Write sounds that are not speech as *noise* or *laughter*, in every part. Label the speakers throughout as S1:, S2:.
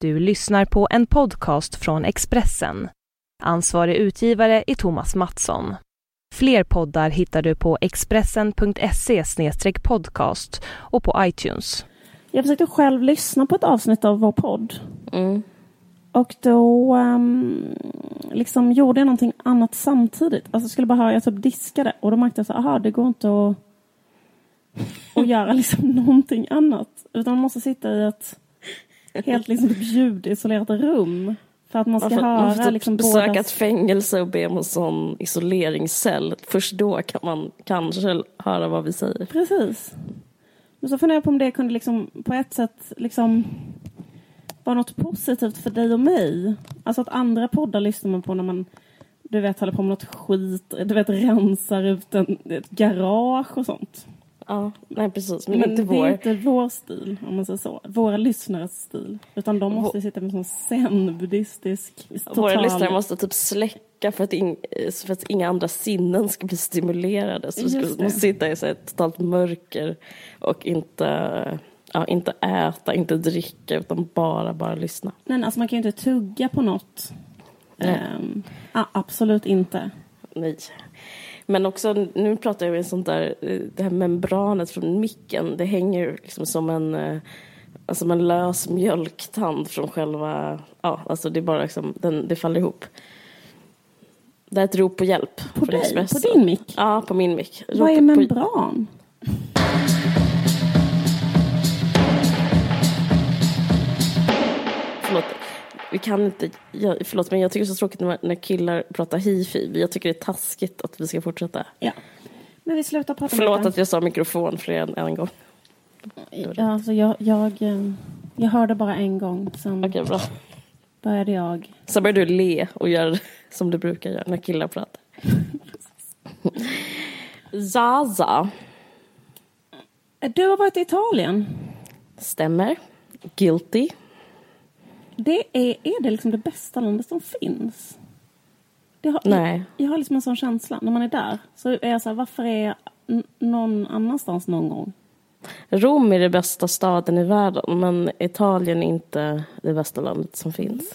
S1: Du lyssnar på en podcast från Expressen. Ansvarig utgivare är Thomas Mattsson. Fler poddar hittar du på expressen.se podcast och på iTunes.
S2: Jag försökte själv lyssna på ett avsnitt av vår podd.
S3: Mm.
S2: Och då um, liksom gjorde jag någonting annat samtidigt. Alltså jag skulle bara höra, jag typ diskade. Och då märkte jag så aha, det går inte att, att *laughs* göra liksom någonting annat. Utan man måste sitta i ett helt liksom ljudisolerat rum. För att man ska
S3: får,
S2: höra
S3: man får typ
S2: liksom
S3: besöka
S2: bådas...
S3: ett fängelse och be om en sån isoleringscell. Först då kan man kanske höra vad vi säger.
S2: Precis. Men så funderar jag på om det kunde liksom på ett sätt liksom vara något positivt för dig och mig. Alltså att andra poddar lyssnar man på när man du vet håller på med något skit, du vet rensar ut en, ett garage och sånt.
S3: Ja, nej precis. Men,
S2: Men
S3: inte
S2: det
S3: vår.
S2: är inte vår stil, om man säger så. Våra lyssnares stil. Utan de måste sitta med sån zen-buddhistisk
S3: Våra lyssnare måste typ släcka för att, ing, för att inga andra sinnen ska bli stimulerade. Så vi ska,
S2: det.
S3: måste sitta i så ett totalt mörker och inte, ja, inte äta, inte dricka utan bara, bara lyssna.
S2: Nej, alltså man kan ju inte tugga på något. Ah, absolut inte.
S3: Nej. Men också, nu pratar jag om sånt där, eh, det här membranet från micken, det hänger liksom som en, alltså en lös mjölktand från själva, ja, alltså det är bara liksom, den, det faller ihop. Det är ett rop på hjälp.
S2: På dig?
S3: Expressen.
S2: På din mick?
S3: Ja, på min mick.
S2: Vad är
S3: på-
S2: membran?
S3: Förlåt, vi kan inte, jag, förlåt men jag tycker det är så tråkigt när, när killar pratar hifi. Jag tycker det är taskigt att vi ska fortsätta.
S2: Ja. Men vi slutar prata
S3: Förlåt att jag sa mikrofon fler än en gång.
S2: Ja, alltså jag, jag, eh, jag hörde bara en gång, sen
S3: Okej, bra.
S2: började jag.
S3: Sen börjar du le och göra *laughs* som du brukar göra när killar pratar. *laughs* Zaza.
S2: Du har varit i Italien.
S3: Stämmer. Guilty.
S2: Det är, är det liksom det bästa landet som finns? Har,
S3: Nej.
S2: Jag, jag har liksom en sån känsla. När man är där så är jag så här, varför är jag någon annanstans någon gång?
S3: Rom är det bästa staden i världen men Italien är inte det bästa landet som finns.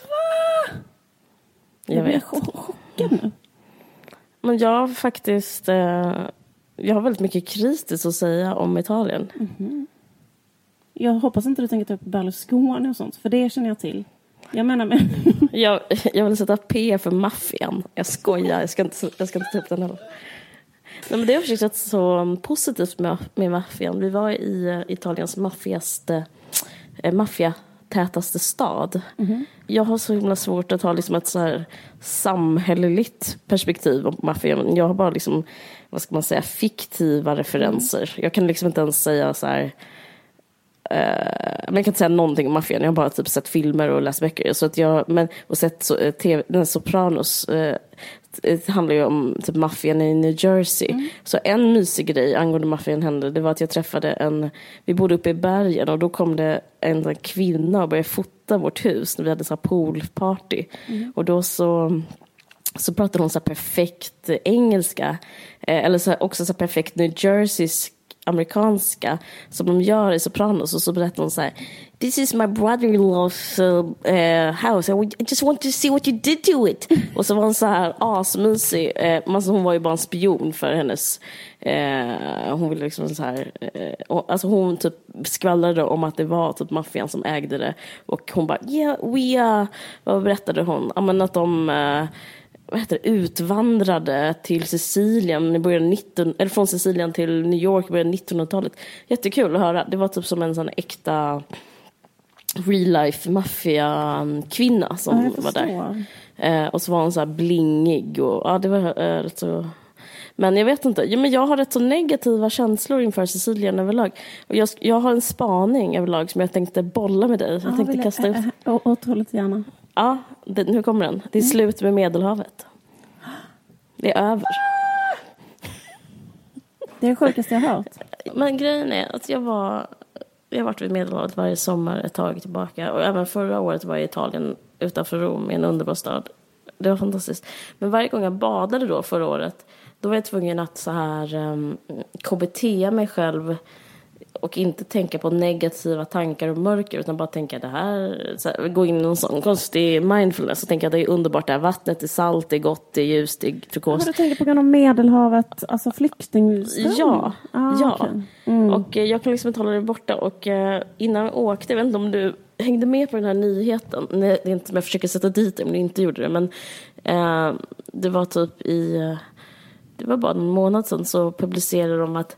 S3: Jag
S2: Jag blir
S3: vet.
S2: cho- chockad nu.
S3: Men jag har faktiskt eh, jag har väldigt mycket kritiskt att säga om Italien.
S2: Jag hoppas inte du tänker ta upp Berlusconi och sånt, för det känner jag till. Jag menar med... *laughs*
S3: Jag, jag vill sätta P för maffian. Jag skojar, jag ska inte, jag ska inte ta upp den heller. Nej, men det har faktiskt så positivt med, med maffian. Vi var i eh, Italiens maffigaste, eh, maffiatätaste stad. Jag har så himla svårt att ha liksom ett så här samhälleligt perspektiv på maffian. Jag har bara liksom, vad ska man säga, fiktiva referenser. Jag kan liksom inte ens säga så här men jag kan inte säga någonting om maffian. Jag har bara typ sett filmer och läst böcker. Så att jag, men, och sett så, eh, TV, den Sopranos. Eh, det handlar ju om typ maffian i New Jersey. Så en mysig grej angående maffian hände. Det var att jag träffade en, vi bodde uppe i bergen och då kom det en här kvinna och började fota vårt hus när vi hade så här poolparty. Och då så så pratade hon så perfekt engelska, eh, eller så också så perfekt New Jerseysk amerikanska som de gör i Sopranos och så berättar hon så här This is my brother-in-law's uh, uh, house I just want to see what you did to it. *laughs* och så var hon så här asmysig, eh, alltså hon var ju bara en spion för hennes eh, hon ville liksom så här eh, och, alltså hon typ skvallrade om att det var typ maffian som ägde det och hon bara yeah we uh, vad berättade hon? Ja men att de eh, vad heter det, utvandrade till Sicilien i början 19, eller från Sicilien till New York i början av 1900-talet. Jättekul att höra. Det var typ som en sån äkta real life maffia-kvinna som
S2: Ja,
S3: var där. Eh, och så var hon så här blingig och ja, det var eh, rätt så... Men jag vet inte, ja, men jag har rätt så negativa känslor inför Sicilien överlag. Och jag, jag har en spaning överlag som jag tänkte bolla med dig. Jag
S2: Ja,
S3: tänkte kasta ut.
S2: äh, äh, Otroligt gärna.
S3: Ja, det, nu kommer den. Det är slut med Medelhavet. Det är över.
S2: Det är det sjukaste jag har hört.
S3: Men grejen är att jag var... Jag har varit vid Medelhavet varje sommar ett tag tillbaka. Och även förra året var jag i Italien utanför Rom i en underbar stad. Det var fantastiskt. Men varje gång jag badade då förra året, då var jag tvungen att så här um, KBT mig själv och inte tänka på negativa tankar och mörker utan bara tänka det här, här gå in i någon sån konstig mindfulness och tänka att det är underbart det här vattnet, det är salt, det är gott, det är ljust, det är frukost.
S2: du tänker på grund av Medelhavet, alltså flyktingström?
S3: Ja,
S2: ah,
S3: ja.
S2: okej. Mm.
S3: Och eh, jag kan liksom inte hålla det borta och eh, innan jag åkte, jag vet inte om du hängde med på den här nyheten, Nej, det är inte som jag försöker sätta dit det, men du inte gjorde det, men eh, det var typ i, eh, det var bara en månad sedan så publicerade de att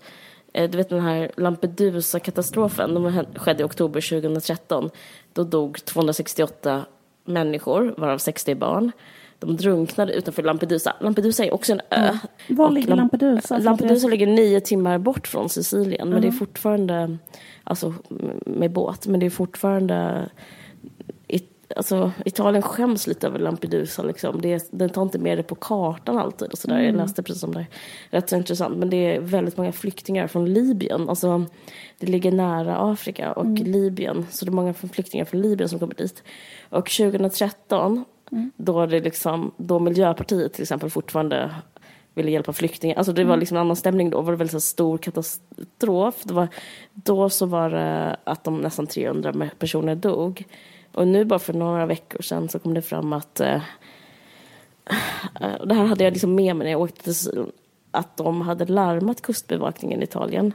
S3: du vet den här Lampedusa-katastrofen, den skedde i oktober 2013. Då dog 268 människor, varav 60 barn. De drunknade utanför Lampedusa. Lampedusa är också en ö.
S2: Var
S3: Och
S2: ligger
S3: Lam-
S2: Lampedusa?
S3: Lampedusa ligger nio timmar bort från Sicilien, men det är
S2: Mhm.
S3: fortfarande, alltså med båt, men det är fortfarande, alltså Italien skäms lite över Lampedusa liksom. Det, den tar inte med det på kartan alltid och sådär.
S2: Mm.
S3: Jag läste precis om det. Rätt så intressant, men det är väldigt många flyktingar från Libyen, alltså det ligger nära Afrika och
S2: Mm.
S3: Libyen, så det är många flyktingar från Libyen som kommer dit. Och 2013,
S2: Mm.
S3: då, det liksom, då Miljöpartiet till exempel fortfarande ville hjälpa flyktingar. Alltså det
S2: Mm.
S3: var liksom en annan stämning då. Det var en väldigt så stor katastrof. Det var, då så var det att de nästan 300 me- personer dog. Och nu bara för några veckor sedan så kom det fram att eh, det här hade jag liksom med mig när jag åkte till Syrien, att de hade larmat kustbevakningen i Italien.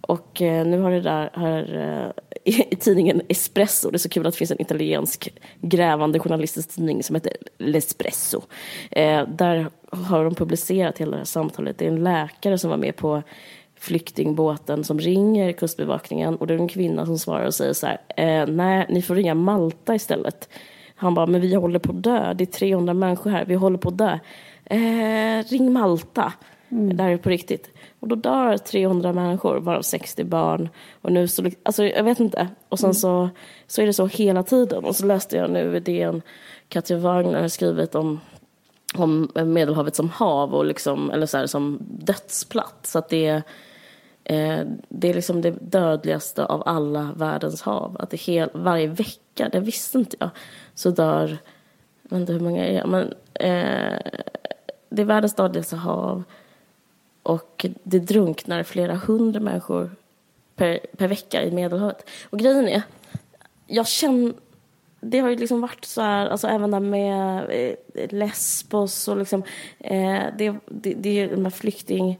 S3: Och eh, nu har det där här, eh, i, *laughs* i tidningen Espresso, det är så kul att det finns en italiensk grävande journalistisk tidning som heter L'Espresso. Eh, där har de publicerat hela det här samtalet. Det är en läkare som var med på flyktingbåten som ringer kustbevakningen och det är en kvinna som svarar och säger så här, eh, nej, ni får ringa Malta istället. Han bara, men vi håller på att dö, det är 300 människor här, vi håller på att dö. Eh, ring Malta, det här är på riktigt. Och då dör 300 människor, varav 60 barn. Och nu så, alltså jag vet inte. Och sen så, så är det så hela tiden. Och så läste jag nu i DN, Katja Wagner har skrivit om om Medelhavet som hav och liksom, eller så här, som dödsplats. Så att det är, eh, det är liksom det dödligaste av alla världens hav. Att det hel, varje vecka, det visste inte jag, så dör, jag vet inte hur många det är, men eh, det är världens dödligaste hav. Och det drunknar flera hundra människor per, per vecka i Medelhavet. Och grejen är, jag känner det har ju liksom varit så här, alltså även där med eh, Lesbos och liksom, eh, det, det, det är ju de här flykting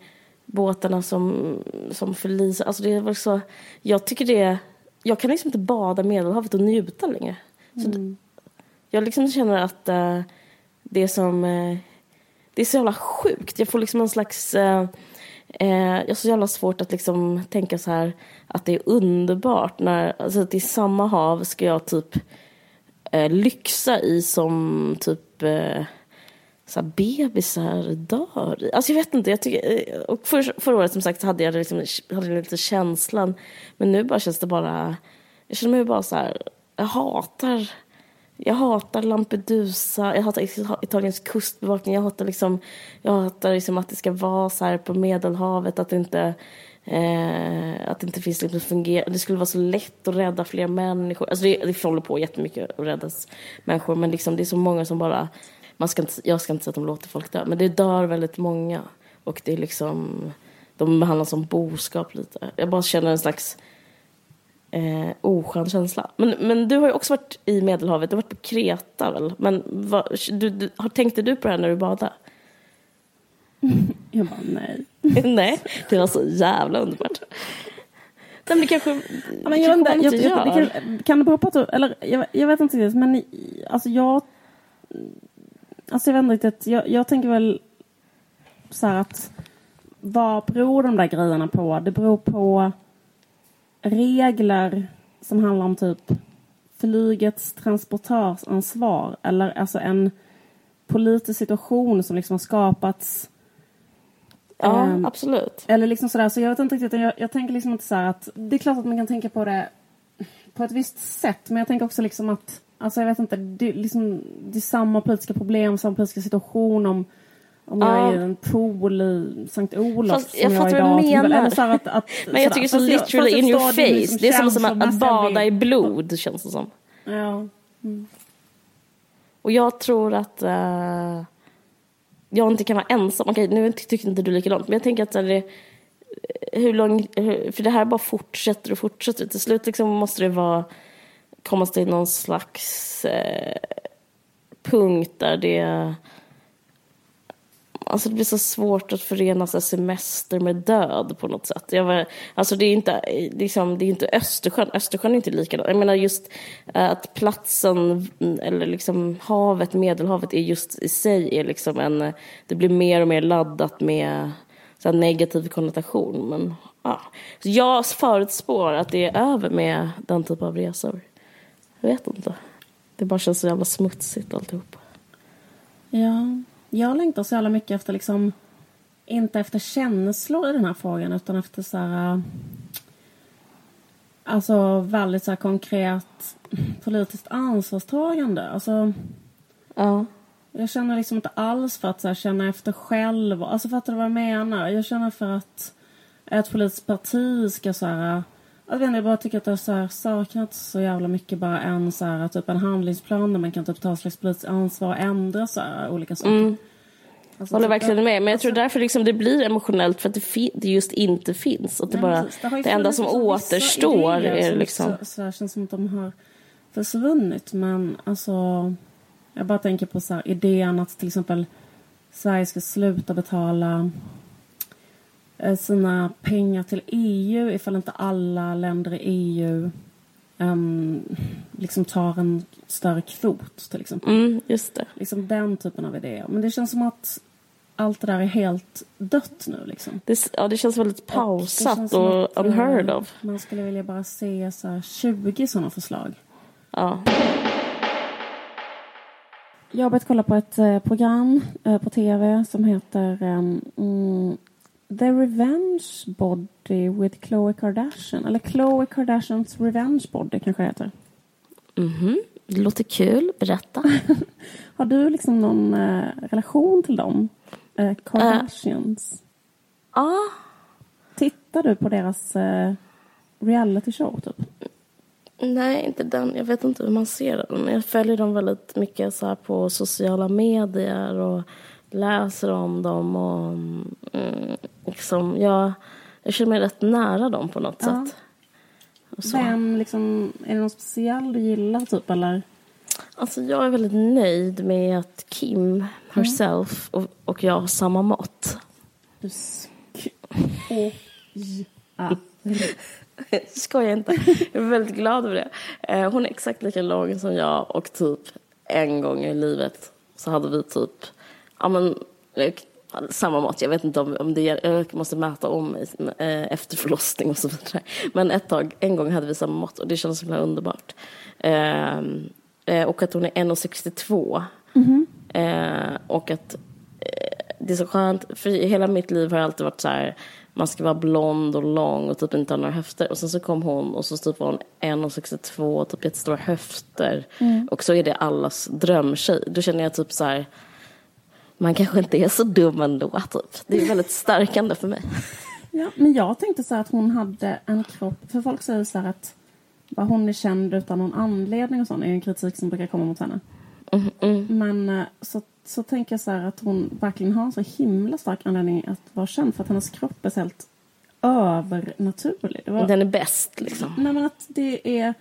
S3: flyktingbåtarna som, som förlisar, alltså det var så, jag tycker det, jag kan liksom inte bada Medelhavet och njuta längre. Så det, jag liksom känner att eh, det är som, eh, det är så jävla sjukt, jag får liksom en slags Eh, jag har så jävla svårt att liksom tänka så här att det är underbart när, alltså att i samma hav ska jag typ lyxa i som typ så här bebisar dör. Alltså jag vet inte, jag tycker, och för, förra året som sagt hade jag liksom, hade lite känslan, men nu bara känns det bara, jag känner mig bara så här, jag hatar jag hatar Lampedusa, jag hatar Italiens kustbevakning, jag hatar, liksom, jag hatar liksom att det ska vara så här på Medelhavet, att det inte, eh, att det inte finns liksom fungerande, det skulle vara så lätt att rädda fler människor. Alltså det, det håller på jättemycket att räddas människor, men liksom det är så många som bara, man ska inte, jag ska inte säga att de låter folk dö, men det dör väldigt många. Och det är liksom, de behandlas som boskap lite. Jag bara känner en slags eh, oskön känsla. Men, men du har ju också varit i Medelhavet, du har varit på Kreta väl? Men vad, du, du, tänkte du på det här när du badade? *laughs*
S2: Jag bara, nej. *laughs*
S3: Nej, det var så jävla underbart. Nej men det kanske,
S2: Ja, men jag
S3: det
S2: inte,
S3: kanske
S2: jag, jag, det kan, kan det bero på att du, eller jag, jag vet inte riktigt, men alltså jag, alltså jag vet inte riktigt, jag, jag tänker väl så här att vad beror de där grejerna på? Det beror på regler som handlar om typ flygets transportörsansvar eller alltså en politisk situation som liksom har skapats
S3: Ja,
S2: Ehm,
S3: absolut.
S2: eller liksom sådär, så jag vet inte riktigt, jag, jag tänker liksom inte så här att det är klart att man kan tänka på det på ett visst sätt, men jag tänker också liksom att, alltså jag vet inte, det, liksom, det är samma politiska problem, samma politiska situation om om jag
S3: Ja.
S2: är i en pool i Sankt Olof
S3: Fast
S2: som
S3: jag
S2: jag är
S3: vad
S2: idag. exempel.
S3: menar.
S2: Eller så att, att, *laughs*
S3: Men jag tycker så
S2: jag-
S3: literally
S2: jag
S3: in your
S2: förstår det
S3: face. Det är som, som att, att
S2: jag
S3: bada i blod, känns det som.
S2: Ja.
S3: Och jag tror att eh, jag inte kan vara ensam. Okej, nu tycker inte du likadant, men jag tänker att det, hur lång, hur, för det här bara fortsätter och fortsätter. Till slut liksom måste det vara, komma till någon slags eh, punkt där det Alltså det blir så svårt att förena så semester med död på något sätt. Jag var, alltså det är inte, liksom, det är inte Östersjön, Östersjön är inte likadan. Jag menar just eh, att platsen, mm, eller liksom havet, Medelhavet är just i sig är liksom en, det blir mer och mer laddat med så negativ konnotation. Men ja, så jag förutspår att det är över med den typen av resor. Jag vet inte. Det bara känns så jävla smutsigt alltihop.
S2: Ja, jag längtar så jävla mycket efter liksom inte efter känslor i den här frågan utan efter så här alltså väldigt så här konkret politiskt ansvarstagande. Alltså,
S3: ja.
S2: Jag känner liksom inte alls för att så här, känna efter själv. Alltså fattar du vad jag menar? Jag känner för att ett politiskt parti ska så här jag vet inte, jag bara tycker att det har så här saknats så jävla mycket bara en så här, typ en handlingsplan där man kan typ ta slags politiskt ansvar och ändra så här, olika saker. Mm.
S3: Alltså, håller typ, verkligen med. Men jag alltså, tror därför liksom det blir emotionellt för att det, det just inte finns. Att det, bara, det, det enda som återstår är liksom...
S2: Så, så här, känns som att de har försvunnit. Men alltså... Jag bara tänker på så här, idén att till exempel Sverige ska sluta betala sina pengar till EU ifall inte alla länder i EU um, liksom tar en större kvot till exempel.
S3: Mm, just det.
S2: Liksom den typen av idéer. Men det känns som att allt det där är helt dött nu liksom.
S3: Det, ja, det känns väldigt pausat och, och att, unheard of.
S2: Man skulle vilja bara se så här 20 sådana förslag.
S3: Ja.
S2: Jag har börjat kolla på ett eh, program eh, på tv som heter um, The Revenge Body with Khloe Kardashian. Eller Khloe Kardashians Revenge Body kanske det heter.
S3: Mhm, mm det låter kul. Berätta. *laughs*
S2: Har du liksom någon eh, relation till dem? Eh, Kardashians?
S3: Ja. Uh, uh.
S2: Tittar du på deras eh, reality show typ?
S3: Nej, inte den. Jag vet inte hur man ser den. Jag följer dem väldigt mycket så på sociala medier och läser om dem och mm, liksom, jag, jag känner mig rätt nära dem på något ja. sätt.
S2: Vem, liksom, är det någon speciell du gillar typ eller?
S3: Alltså jag är väldigt nöjd med att Kim herself mm. och, och jag har samma mått. *laughs* Skojar inte. Jag är väldigt glad över det. Eh, hon är exakt lika lång som jag och typ en gång i livet så hade vi typ ja, men, eh, samma mått. Jag vet inte om, om det jag måste mäta om eh, efter förlossning och så vidare. Men ett tag, en gång hade vi samma mått och det kändes så underbart. Ehm, eh, och att hon är 1,62. Mm -hmm. eh, och att eh, det är så skönt, för hela mitt liv har jag alltid varit så här man ska vara blond och lång och typ inte ha några höfter. Och sen så kom hon och så typ var hon 1,62 och typ jättestora höfter. Mm. Och så är det allas drömtjej. Då känner jag typ så här man kanske inte är så dum ändå. Typ. Det är väldigt stärkande för mig. *laughs*
S2: Ja, men jag tänkte så att hon hade en kropp, för folk säger så här att vad hon är känd utan någon anledning och sånt är en kritik som brukar komma mot henne.
S3: Mm, mm.
S2: Men eh, så, så tänker jag så här att hon verkligen har en så himla stark anledning att vara känd för att hennes kropp är så helt övernaturlig.
S3: Var... Den är bäst liksom.
S2: Nej men att det är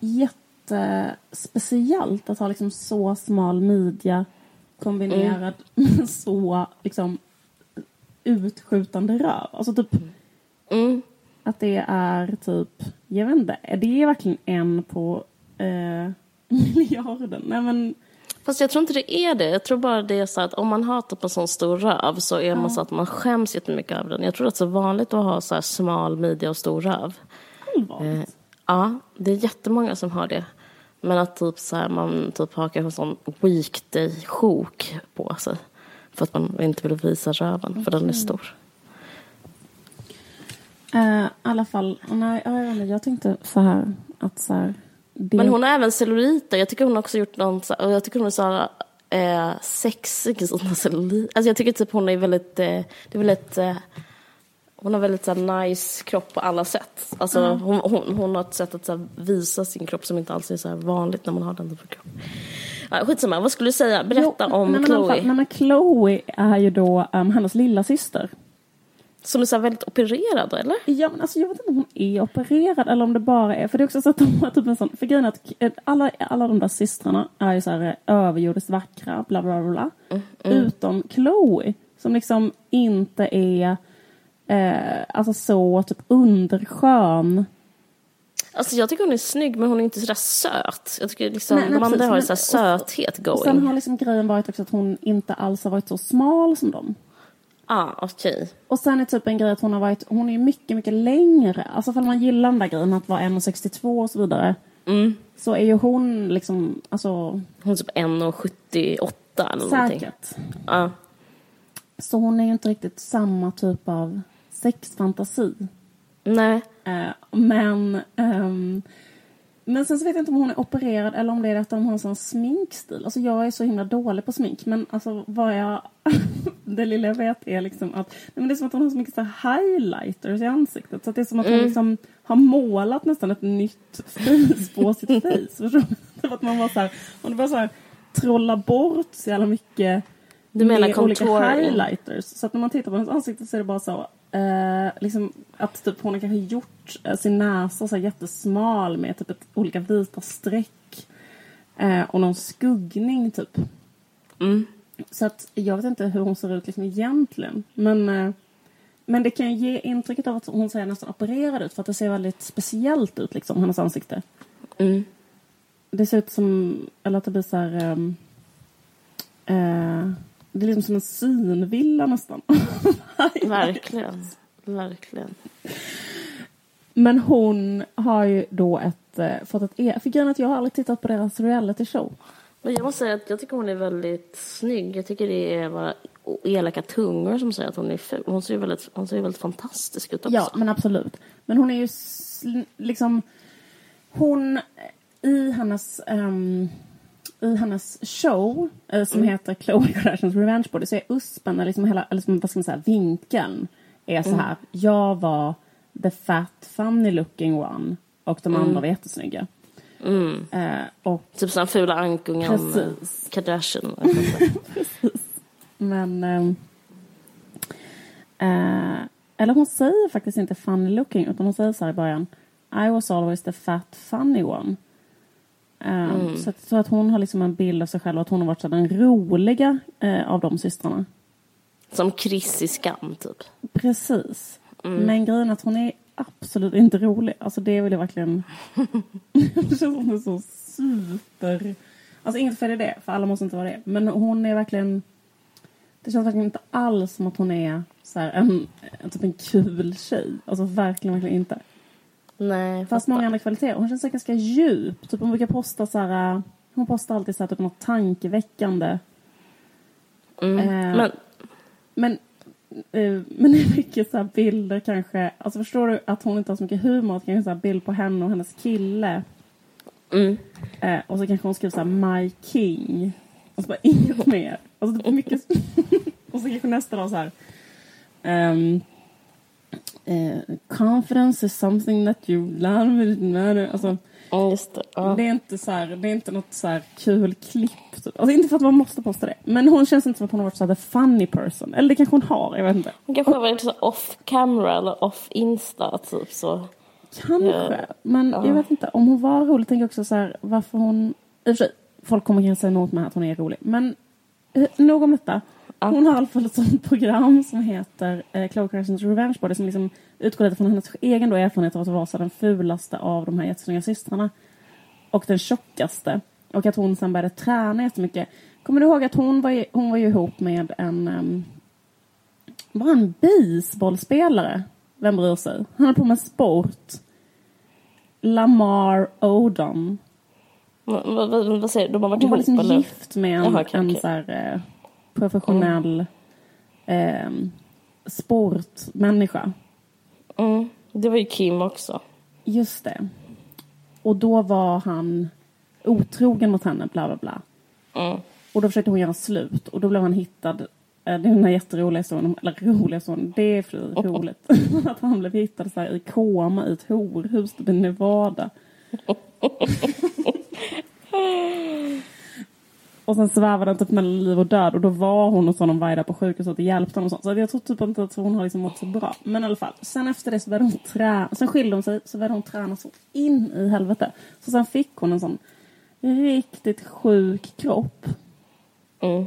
S2: jättespeciellt att ha liksom så smal midja kombinerad mm. med *laughs* så liksom utskjutande röv. Alltså typ
S3: mm.
S2: att det är typ, jag vet inte, är det verkligen en på eh, *laughs* miljarden? Nej men
S3: Fast jag tror inte det är det. Jag tror bara det är så att om man har typ en sån stor röv så är ja. man så att man skäms jättemycket över den. Jag tror att det är så vanligt att ha så här smal midja och stor röv.
S2: Allvarligt?
S3: Eh, ja, det är jättemånga som har det. Men att typ så här, man typ har kanske en sån weekday-sjok på sig. För att man inte vill visa röven, okay. för den är stor.
S2: Uh, I alla fall, nej, jag, jag tänkte så här att så här,
S3: det... Men hon har även celluliter. Jag tycker hon också gjort någon, och jag tycker hon är så eh, sexig sån celluliter. Alltså jag tycker typ hon är väldigt, eh, det är väldigt eh, hon har väldigt så här, nice kropp på alla sätt. Alltså, mm. hon, hon, hon, har ett sätt att så här, visa sin kropp som inte alls är så här, vanligt när man har den typen av kropp. Ja, skitsamma, vad skulle du säga? Berätta jo, om nej, Chloe.
S2: Men, men Chloe är ju då um, hennes lilla syster.
S3: Som är så väldigt opererad, eller?
S2: Ja, men alltså jag vet inte om hon är opererad eller om det bara är... För det är också så att de har typ en sån... För grejen är att eh, alla, alla de där systrarna är ju så här eh, överjordiskt vackra, bla bla bla. bla.
S3: Mm,
S2: Utom Chloe, som liksom inte är eh, alltså så typ underskön.
S3: Alltså jag tycker hon är snygg men hon är inte sådär söt. Jag tycker liksom
S2: Nej, nej,
S3: de andra har en sån söthet
S2: Och
S3: going.
S2: sen har liksom grejen varit också att hon inte alls har varit så smal som dem.
S3: ah, okej.
S2: Och sen är typ en grej att hon har varit, hon är mycket, mycket längre. Alltså om man gillar den där grejen att vara 1,62 och så vidare.
S3: Mm.
S2: Så är ju hon liksom, alltså
S3: Hon är typ 1,78 eller någonting.
S2: säkert.
S3: Ja.
S2: Så hon är ju inte riktigt samma typ av sexfantasi.
S3: Nej.
S2: Eh, men, ehm, men sen så vet jag inte om hon är opererad eller om det är att de har en sån sminkstil. Alltså jag är så himla dålig på smink. Men alltså vad jag... *laughs* det lilla jag vet är liksom att... Nej, men det är som att hon har så mycket så här highlighters i ansiktet. Så att det är som att hon liksom har målat nästan ett nytt face på sitt *laughs* face. Förstår du? Var att man var så här... Hon bara så här trolla bort så jävla mycket
S3: Du menar
S2: med olika
S3: contouring?
S2: highlighters. Så att när man tittar på hennes ansikte så är det bara så eh, liksom att typ hon har kanske gjort eh, sin näsa så jättesmal med typ ett, olika vita streck eh, och någon skuggning typ.
S3: Mm.
S2: Så att jag vet inte hur hon ser ut liksom egentligen. Men, eh, men det kan ju ge intrycket av att hon ser nästan opererad ut för att det ser väldigt speciellt ut liksom, hennes ansikte.
S3: Mm.
S2: Det ser ut som, eller att det blir så här... det är liksom som en synvilla nästan. *laughs*
S3: Verkligen. Verkligen.
S2: Men hon har ju då ett, eh, fått ett e- För grejen att jag har aldrig tittat på deras reality show.
S3: Men jag måste säga att jag tycker hon är väldigt snygg. Jag tycker det är bara elaka tungor som säger att hon är ful. Hon ser ju väldigt, hon ser ju väldigt fantastisk ut också.
S2: Ja, men absolut. Men hon är ju liksom... Hon, i hennes, ehm, i hennes show eh, som heter Khloe Kardashians Revenge Body så är USPen, liksom hela, eller liksom, vad ska man säga, vinkeln är så här. Jag var the fat funny looking one och de andra var jättesnygga.
S3: Mm.
S2: Eh, och
S3: Typ som fula ankungen
S2: Precis.
S3: Kardashian. *laughs*
S2: Men... ehm, eh, eller hon säger faktiskt inte funny looking utan hon säger så här i början. I was always the fat funny one. Ehm, Så att, så att hon har liksom en bild av sig själv och att hon har varit så den roliga eh, av de systrarna.
S3: som Chris i Skam typ.
S2: Precis. Men grejen är att hon är absolut inte rolig. Alltså det vill jag verkligen... det känns som hon är så super... Alltså inget fel i det, för alla måste inte vara det. Men hon är verkligen... Det känns verkligen inte alls som att hon är så här, en, en, typ en kul tjej. Alltså verkligen, verkligen inte.
S3: Nej,
S2: Fast många andra kvaliteter. Hon känns så ganska djup. Typ hon brukar posta så här... äh, Hon postar alltid så här, typ något tankeväckande.
S3: Mm.
S2: Eh,
S3: Men
S2: Men, eh, men det är mycket så här bilder kanske. Alltså förstår du att hon inte har så mycket humor? Att kanske så här bild på henne och hennes kille.
S3: mm.
S2: Eh, och så kanske hon skriver så här My King. Och så bara *laughs* inget mer. Alltså det är mycket. *laughs* och så kanske nästa dag så här. ehm, eh, confidence is something that you learn. Alltså,
S3: Ja, just det. Ja.
S2: det är inte så här, det är inte något så här kul klipp. Typ. Alltså inte för att man måste posta det. Men hon känns inte som att hon har varit så här the funny person. Eller det kanske hon har, jag vet inte.
S3: Hon kanske har varit så off camera eller off Insta typ så.
S2: Kanske. Men
S3: Ja.
S2: jag vet inte. Om hon var rolig, tänker jag också så här varför hon... I och för sig, folk kommer kanske säga emot mig att hon är rolig. Men eh, nog om detta. Hon har i alla fall ett sånt program som heter eh, Khloe Kardashians Revenge Body som liksom utgår lite från hennes egen då erfarenhet av att vara så den fulaste av de här jättesnygga systrarna. Och den tjockaste. Och att hon sen började träna jättemycket. Kommer du ihåg att hon var, hon var ju ihop med en... Um, var en baseballspelare? Vem bryr sig? Han höll på med sport. Lamar Odom.
S3: Vad, vad, vad, säger du? De har varit
S2: Hon var
S3: ihop
S2: liksom gift med en,
S3: Jaha, okej,
S2: en
S3: okej.
S2: Så här, professionell eh, sportmänniska.
S3: Mm. Det var ju Kim också.
S2: Just det. Och då var han otrogen mot henne, bla bla bla.
S3: Mm.
S2: Och då försökte hon göra slut och då blev han hittad. eh, Det är den här jätteroliga historien, eller roliga historien, det är för roligt. *laughs* att han blev hittad så här i koma i ett horhus typ i *laughs* *laughs* Och sen svävade den typ mellan liv och död och då var hon hos honom varje dag på sjukhuset och hjälpte honom och sånt. Så jag tror typ inte att hon har liksom mått så bra. Men i alla fall, sen efter det så började hon träna. Sen skilde hon sig så började hon träna så in i helvete. Så sen fick hon en sån riktigt sjuk kropp.
S3: Mm.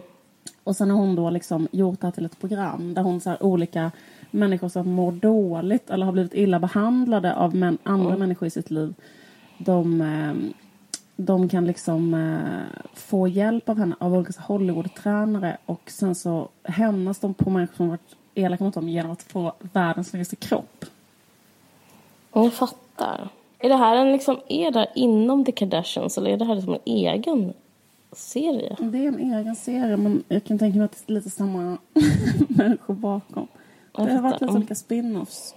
S2: Och sen har hon då liksom gjort det här till ett program där hon så olika människor som mår dåligt eller har blivit illa behandlade av män, andra människor i sitt liv. De, eh, de kan liksom eh, få hjälp av henne av olika Hollywood-tränare och sen så hämnas de på människor som varit elaka mot dem genom att få världens snyggaste kropp.
S3: Jag fattar. Är det här en liksom, är det inom The Kardashians eller är det här liksom en egen serie?
S2: Det är en egen serie men jag kan tänka mig att det är lite samma *laughs* människor bakom.
S3: Jag
S2: Det har varit lite olika spin-offs.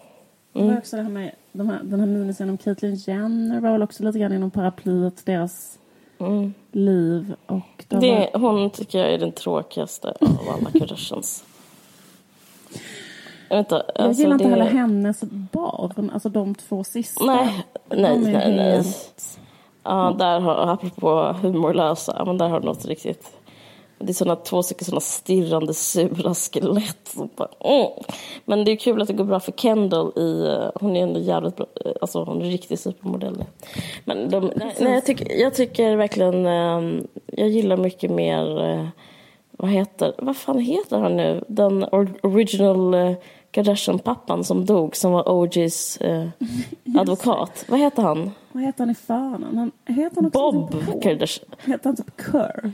S2: Det var också det här med de här, den här miniserien om Caitlyn Jenner var väl också lite grann inom paraplyet deras
S3: Mm.
S2: liv. Och det
S3: Det,
S2: varit,
S3: hon tycker jag är den tråkigaste av alla Kardashians. Jag, inte,
S2: jag
S3: alltså
S2: gillar inte
S3: det-
S2: heller hennes barn, alltså de två sista.
S3: Nej, nej, nej, nej.
S2: helt-
S3: Ja, där har, apropå humorlösa, men där har du något riktigt. Det är såna två stycken såna stirrande sura skelett. bara, mm. Men det är kul att det går bra för Kendall i, eh, hon är ändå jävligt bra, eh, alltså hon är riktig supermodell. Men de, nej, nej, jag, tycker, jag tycker verkligen, eh, jag gillar mycket mer, eh, vad heter, vad fan heter han nu? Den or- original Kardashian-pappan som dog, som var OGs eh, *laughs* advokat. Vad heter han?
S2: Vad heter han i förnamn? Han, heter han också
S3: Bob
S2: typ?
S3: Kardashian.
S2: Heter han typ Kurt?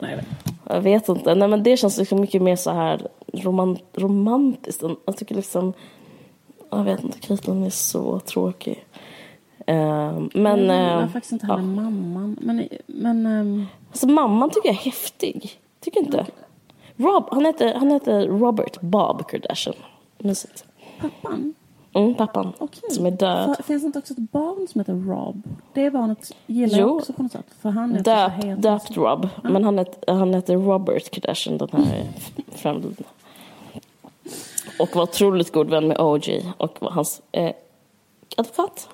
S2: Nej, jag vet inte.
S3: Jag vet inte. Nej, men det känns liksom mycket mer så här roman romantiskt. Jag tycker liksom... Jag vet inte, Caitlyn är så tråkig. Eh, men...
S2: jag gillar
S3: eh,
S2: faktiskt inte
S3: ja.
S2: heller mamman. Men, men ehm,
S3: Alltså, mamman tycker jag är häftig. Tycker inte? Rob, han, heter, han heter Robert Bob Kardashian. Mysigt.
S2: pappan?
S3: Mm, pappan.
S2: Okej.
S3: Som är död.
S2: För, finns det inte också ett barn som heter Rob? Det barnet gillar
S3: Jo.
S2: jag också på något sätt. För han är
S3: Döpt,
S2: så helt...
S3: döpt Rob. Men han heter, han heter Robert Kardashian, den här framlidna. Och var otroligt god vän med OG och var hans eh, advokat.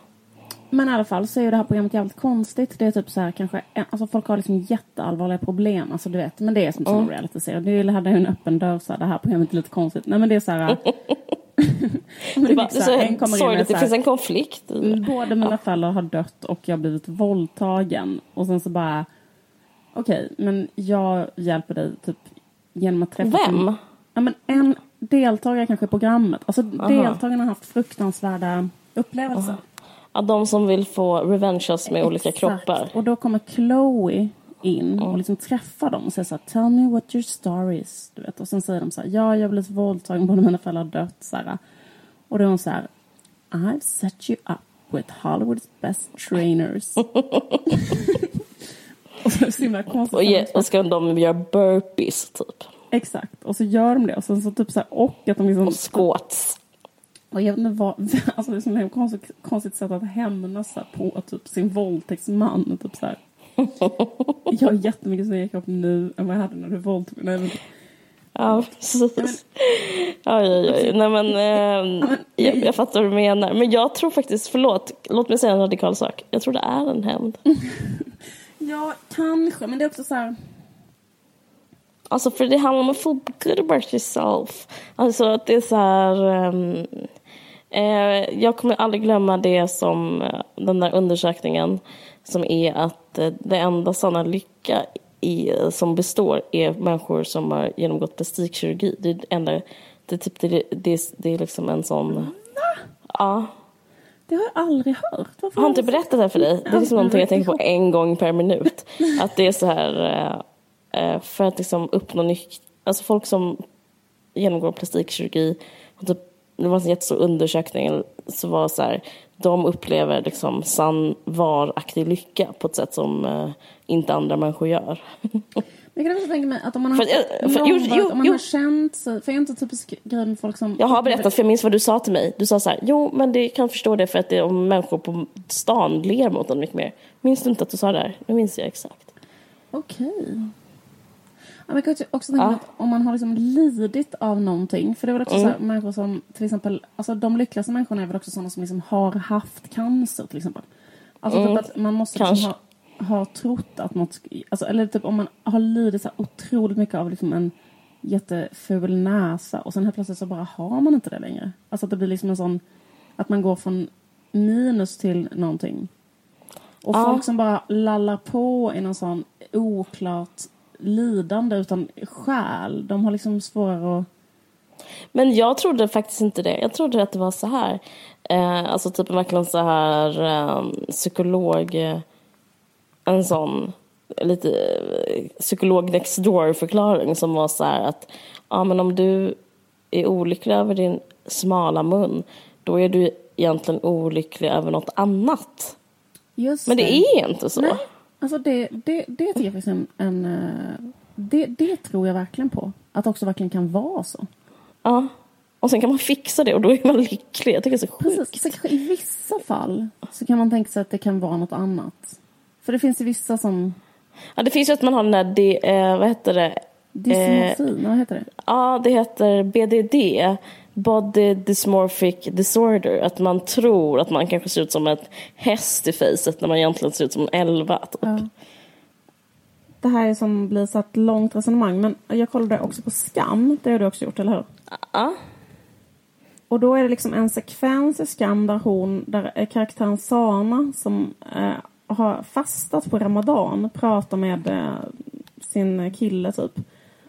S2: Men i alla fall så är ju det här programmet jävligt konstigt. Det är typ så här kanske, alltså folk har liksom jätteallvarliga problem, alltså du vet, men det är som sån reality-serie. Det hade ju en öppen dörr så här, det här programmet är lite konstigt. Nej men det är så här... *laughs* *laughs*
S3: Det, bara,
S2: liksom så en
S3: det
S2: kommer
S3: sorgligt, det finns en konflikt.
S2: Båda mina föräldrar har dött och jag har blivit våldtagen. Och sen så bara, okej, men jag hjälper dig typ genom att träffa...
S3: Vem?
S2: Ja, men en deltagare kanske i programmet. Alltså deltagarna har haft fruktansvärda upplevelser.
S3: Ja, de som vill få revenges med olika
S2: Exakt.
S3: kroppar.
S2: Och då kommer Chloe in och liksom träffar dem och säger så här, tell me what your story is. Du vet. Och sen säger de så här, ja jag har blivit våldtagen, båda mina föräldrar har dött. Så här. Och då är hon så här, I've set you up with Hollywoods best trainers. *laughs* och så är det så himla konstigt.
S3: Och, ge, och ska de göra burpees typ.
S2: Exakt, och så gör de det. Och sen så typ så här, och att de liksom...
S3: Och squats.
S2: Och jag vet inte vad, *laughs* alltså det är ett konstigt, konstigt sätt att hämnas på typ sin våldtäktsman. Typ så här. Jag har jättemycket snygg kropp nu än vad jag hade när du våldtog mig. Men-
S3: Ja, precis. Oj, oj, oj. Nej, men, eh, jag, jag fattar vad du menar. Men jag tror faktiskt, förlåt, låt mig säga en radikal sak. Jag tror det är en hämnd. *laughs*
S2: Ja, kanske, men det är också så här...
S3: Alltså för det handlar om att feel good about yourself. Alltså att det är så här... eh, jag kommer aldrig glömma det som eh, den där undersökningen som är att eh, det enda sanna lycka i, som består är människor som har genomgått plastikkirurgi. Det är det enda... Det är, typ, det, det, det är liksom en sån... Ja.
S2: Det har jag aldrig hört. Varför
S3: Har inte
S2: jag-
S3: berättat det här för dig? Det är liksom någonting jag tänker på en gång per minut. Att det är så här, eh, eh, för att liksom uppnå nytt... Alltså folk som genomgår plastikkirurgi, typ, det var en jättestor undersökning, så var så här, de upplever liksom sann, varaktig lycka på ett sätt som eh, inte andra människor gör. *laughs*
S2: Jag kan också tänka mig att om man har,
S3: För- för- jo, jo,
S2: om man
S3: jo.
S2: har känt sig... För jag är inte typisk grej med folk som...
S3: Jag har berättat, för jag minns vad du sa till mig. Du sa så här, jo men det kan förstå det för att det är om människor på stan ler mot en mycket mer. Minns du inte att du sa det här? Nu minns jag exakt.
S2: Okej. Ja, men jag kan också- också tänka
S3: Ja.
S2: att om man har liksom lidit av någonting. För det är väl också
S3: Mm.
S2: så här, människor som till exempel, alltså de lyckligaste människorna är väl också sådana som liksom har haft cancer till exempel. Alltså typ att man måste liksom
S3: Mm.
S2: Ha, har trott att något, alltså, eller typ om man har lidit så otroligt mycket av liksom en jätteful näsa och sen helt plötsligt så bara har man inte det längre. Alltså att det blir liksom en sån, att man går från minus till någonting. Och
S3: Ja.
S2: folk som bara lallar på i någon sån oklart lidande utan själ, de har liksom svårare att...
S3: Men jag trodde faktiskt inte det. Jag trodde att det var så här. Eh, alltså typ verkligen så här eh, psykolog... Eh, en sån lite eh, psykolog next door-förklaring som var så här att ja, men om du är olycklig över din smala mun då är du egentligen olycklig över något annat.
S2: Just
S3: Men det är inte så.
S2: Nej, alltså det, det, det tycker jag faktiskt en... en eh, det, det tror jag verkligen på. Att också verkligen kan vara så.
S3: Ja. Och sen kan man fixa det och då är man lycklig. Jag tycker det är så sjukt.
S2: Precis, så I vissa fall så kan man tänka sig att det kan vara något annat. För det finns ju vissa som...
S3: Ja, det finns ju att man har den där, de, eh, vad heter det?
S2: Dysmorfi, vad heter det?
S3: Ja, det heter BDD. Body Dysmorphic Disorder. Att man tror att man kanske ser ut som ett häst i facet när man egentligen ser ut som en elva. Typ.
S2: Ja. Det här är som blir så ett långt resonemang. Men jag kollade också på Skam. Det har du också gjort, eller hur?
S3: Ja.
S2: Och då är det liksom en sekvens i Skam där hon, där är karaktären Sana som eh, har fastat på Ramadan pratar med eh, sin kille typ.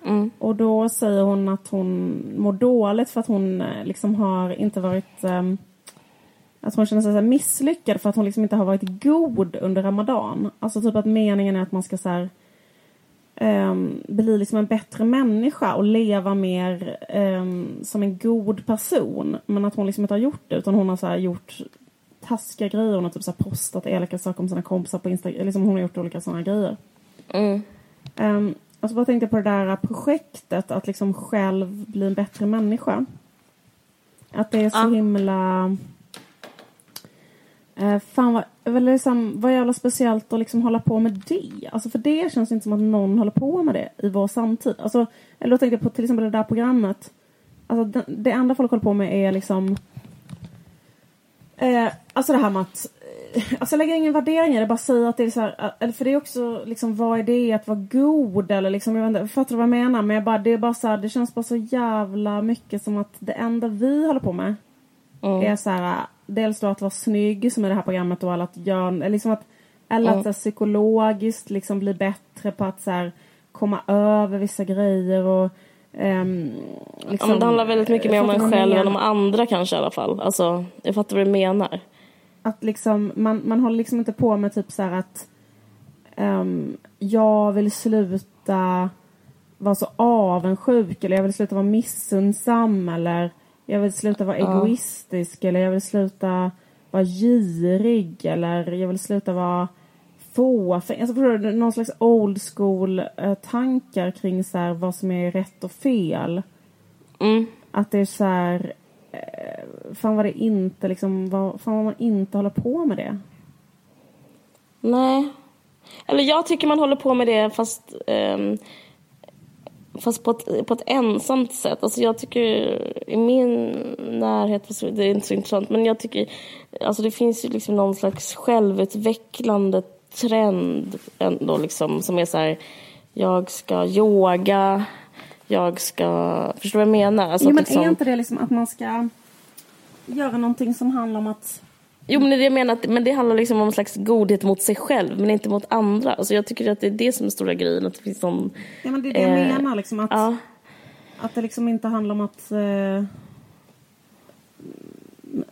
S3: Mm.
S2: Och då säger hon att hon mår dåligt för att hon eh, liksom har inte varit ehm, att hon känner sig så misslyckad för att hon liksom inte har varit god under Ramadan. Alltså typ att meningen är att man ska så här, ehm, bli liksom en bättre människa och leva mer ehm, som en god person. Men att hon liksom inte har gjort det utan hon har så gjort taskiga grejer. Hon har typ så postat elaka saker om sina kompisar på Instagram. Liksom hon har gjort olika sådana grejer.
S3: Mm.
S2: Um, och så bara tänkte jag på det där projektet att liksom själv bli en bättre människa. Att det är så
S3: Ja.
S2: himla... Uh, fan vad, liksom, vad jävla speciellt att liksom hålla på med det. Alltså för det känns inte som att någon håller på med det i vår samtid. Alltså, eller då tänkte jag på till exempel det där programmet. Alltså det, det enda folk håller på med är liksom... Eh, alltså det här med att eh, Alltså jag lägger ingen värdering i det, bara säga att det är så här, eller för det är också liksom vad är det att vara god eller liksom, jag vet inte, fattar du vad jag menar? Men jag bara, det är bara så här, det känns bara så jävla mycket som att det enda vi håller på med
S3: Mm.
S2: är så här, dels då att vara snygg som i det här programmet eller att göra, liksom att, eller
S3: Mm.
S2: att här, psykologiskt liksom bli bättre på att så här, komma över vissa grejer och
S3: Ja,
S2: liksom,
S3: men det handlar väldigt mycket mer om en själv än om andra kanske i alla fall. Alltså, jag fattar vad du menar.
S2: Att liksom, man, man håller liksom inte på med typ så här att ehm, jag vill sluta vara så avundsjuk eller jag vill sluta vara missunnsam eller jag vill sluta vara
S3: Ja.
S2: egoistisk eller jag vill sluta vara girig eller jag vill sluta vara fåfäng. Alltså, förstår du? Någon slags old school eh, tankar kring så här, vad som är rätt och fel.
S3: Mm.
S2: Att det är så här, Eh, fan vad det inte liksom, vad, fan vad man inte håller på med det.
S3: Nej. Eller jag tycker man håller på med det fast, ehm, fast på, ett, på ett ensamt sätt. Alltså jag tycker i min närhet, det är inte så intressant, men jag tycker alltså det finns ju liksom någon slags självutvecklande trend ändå liksom som är så här jag ska yoga, jag ska, förstår du vad jag menar? Alltså
S2: jo men
S3: liksom,
S2: är inte det liksom att man ska göra någonting som handlar om att
S3: Jo, men det jag menar, att, men det handlar liksom om en slags godhet mot sig själv, men inte mot andra. Alltså jag tycker att det är det som är stora grejen, att det finns sån...
S2: Ja men det är det jag
S3: Eh,
S2: menar liksom att,
S3: Ja,
S2: att det liksom inte handlar om att eh,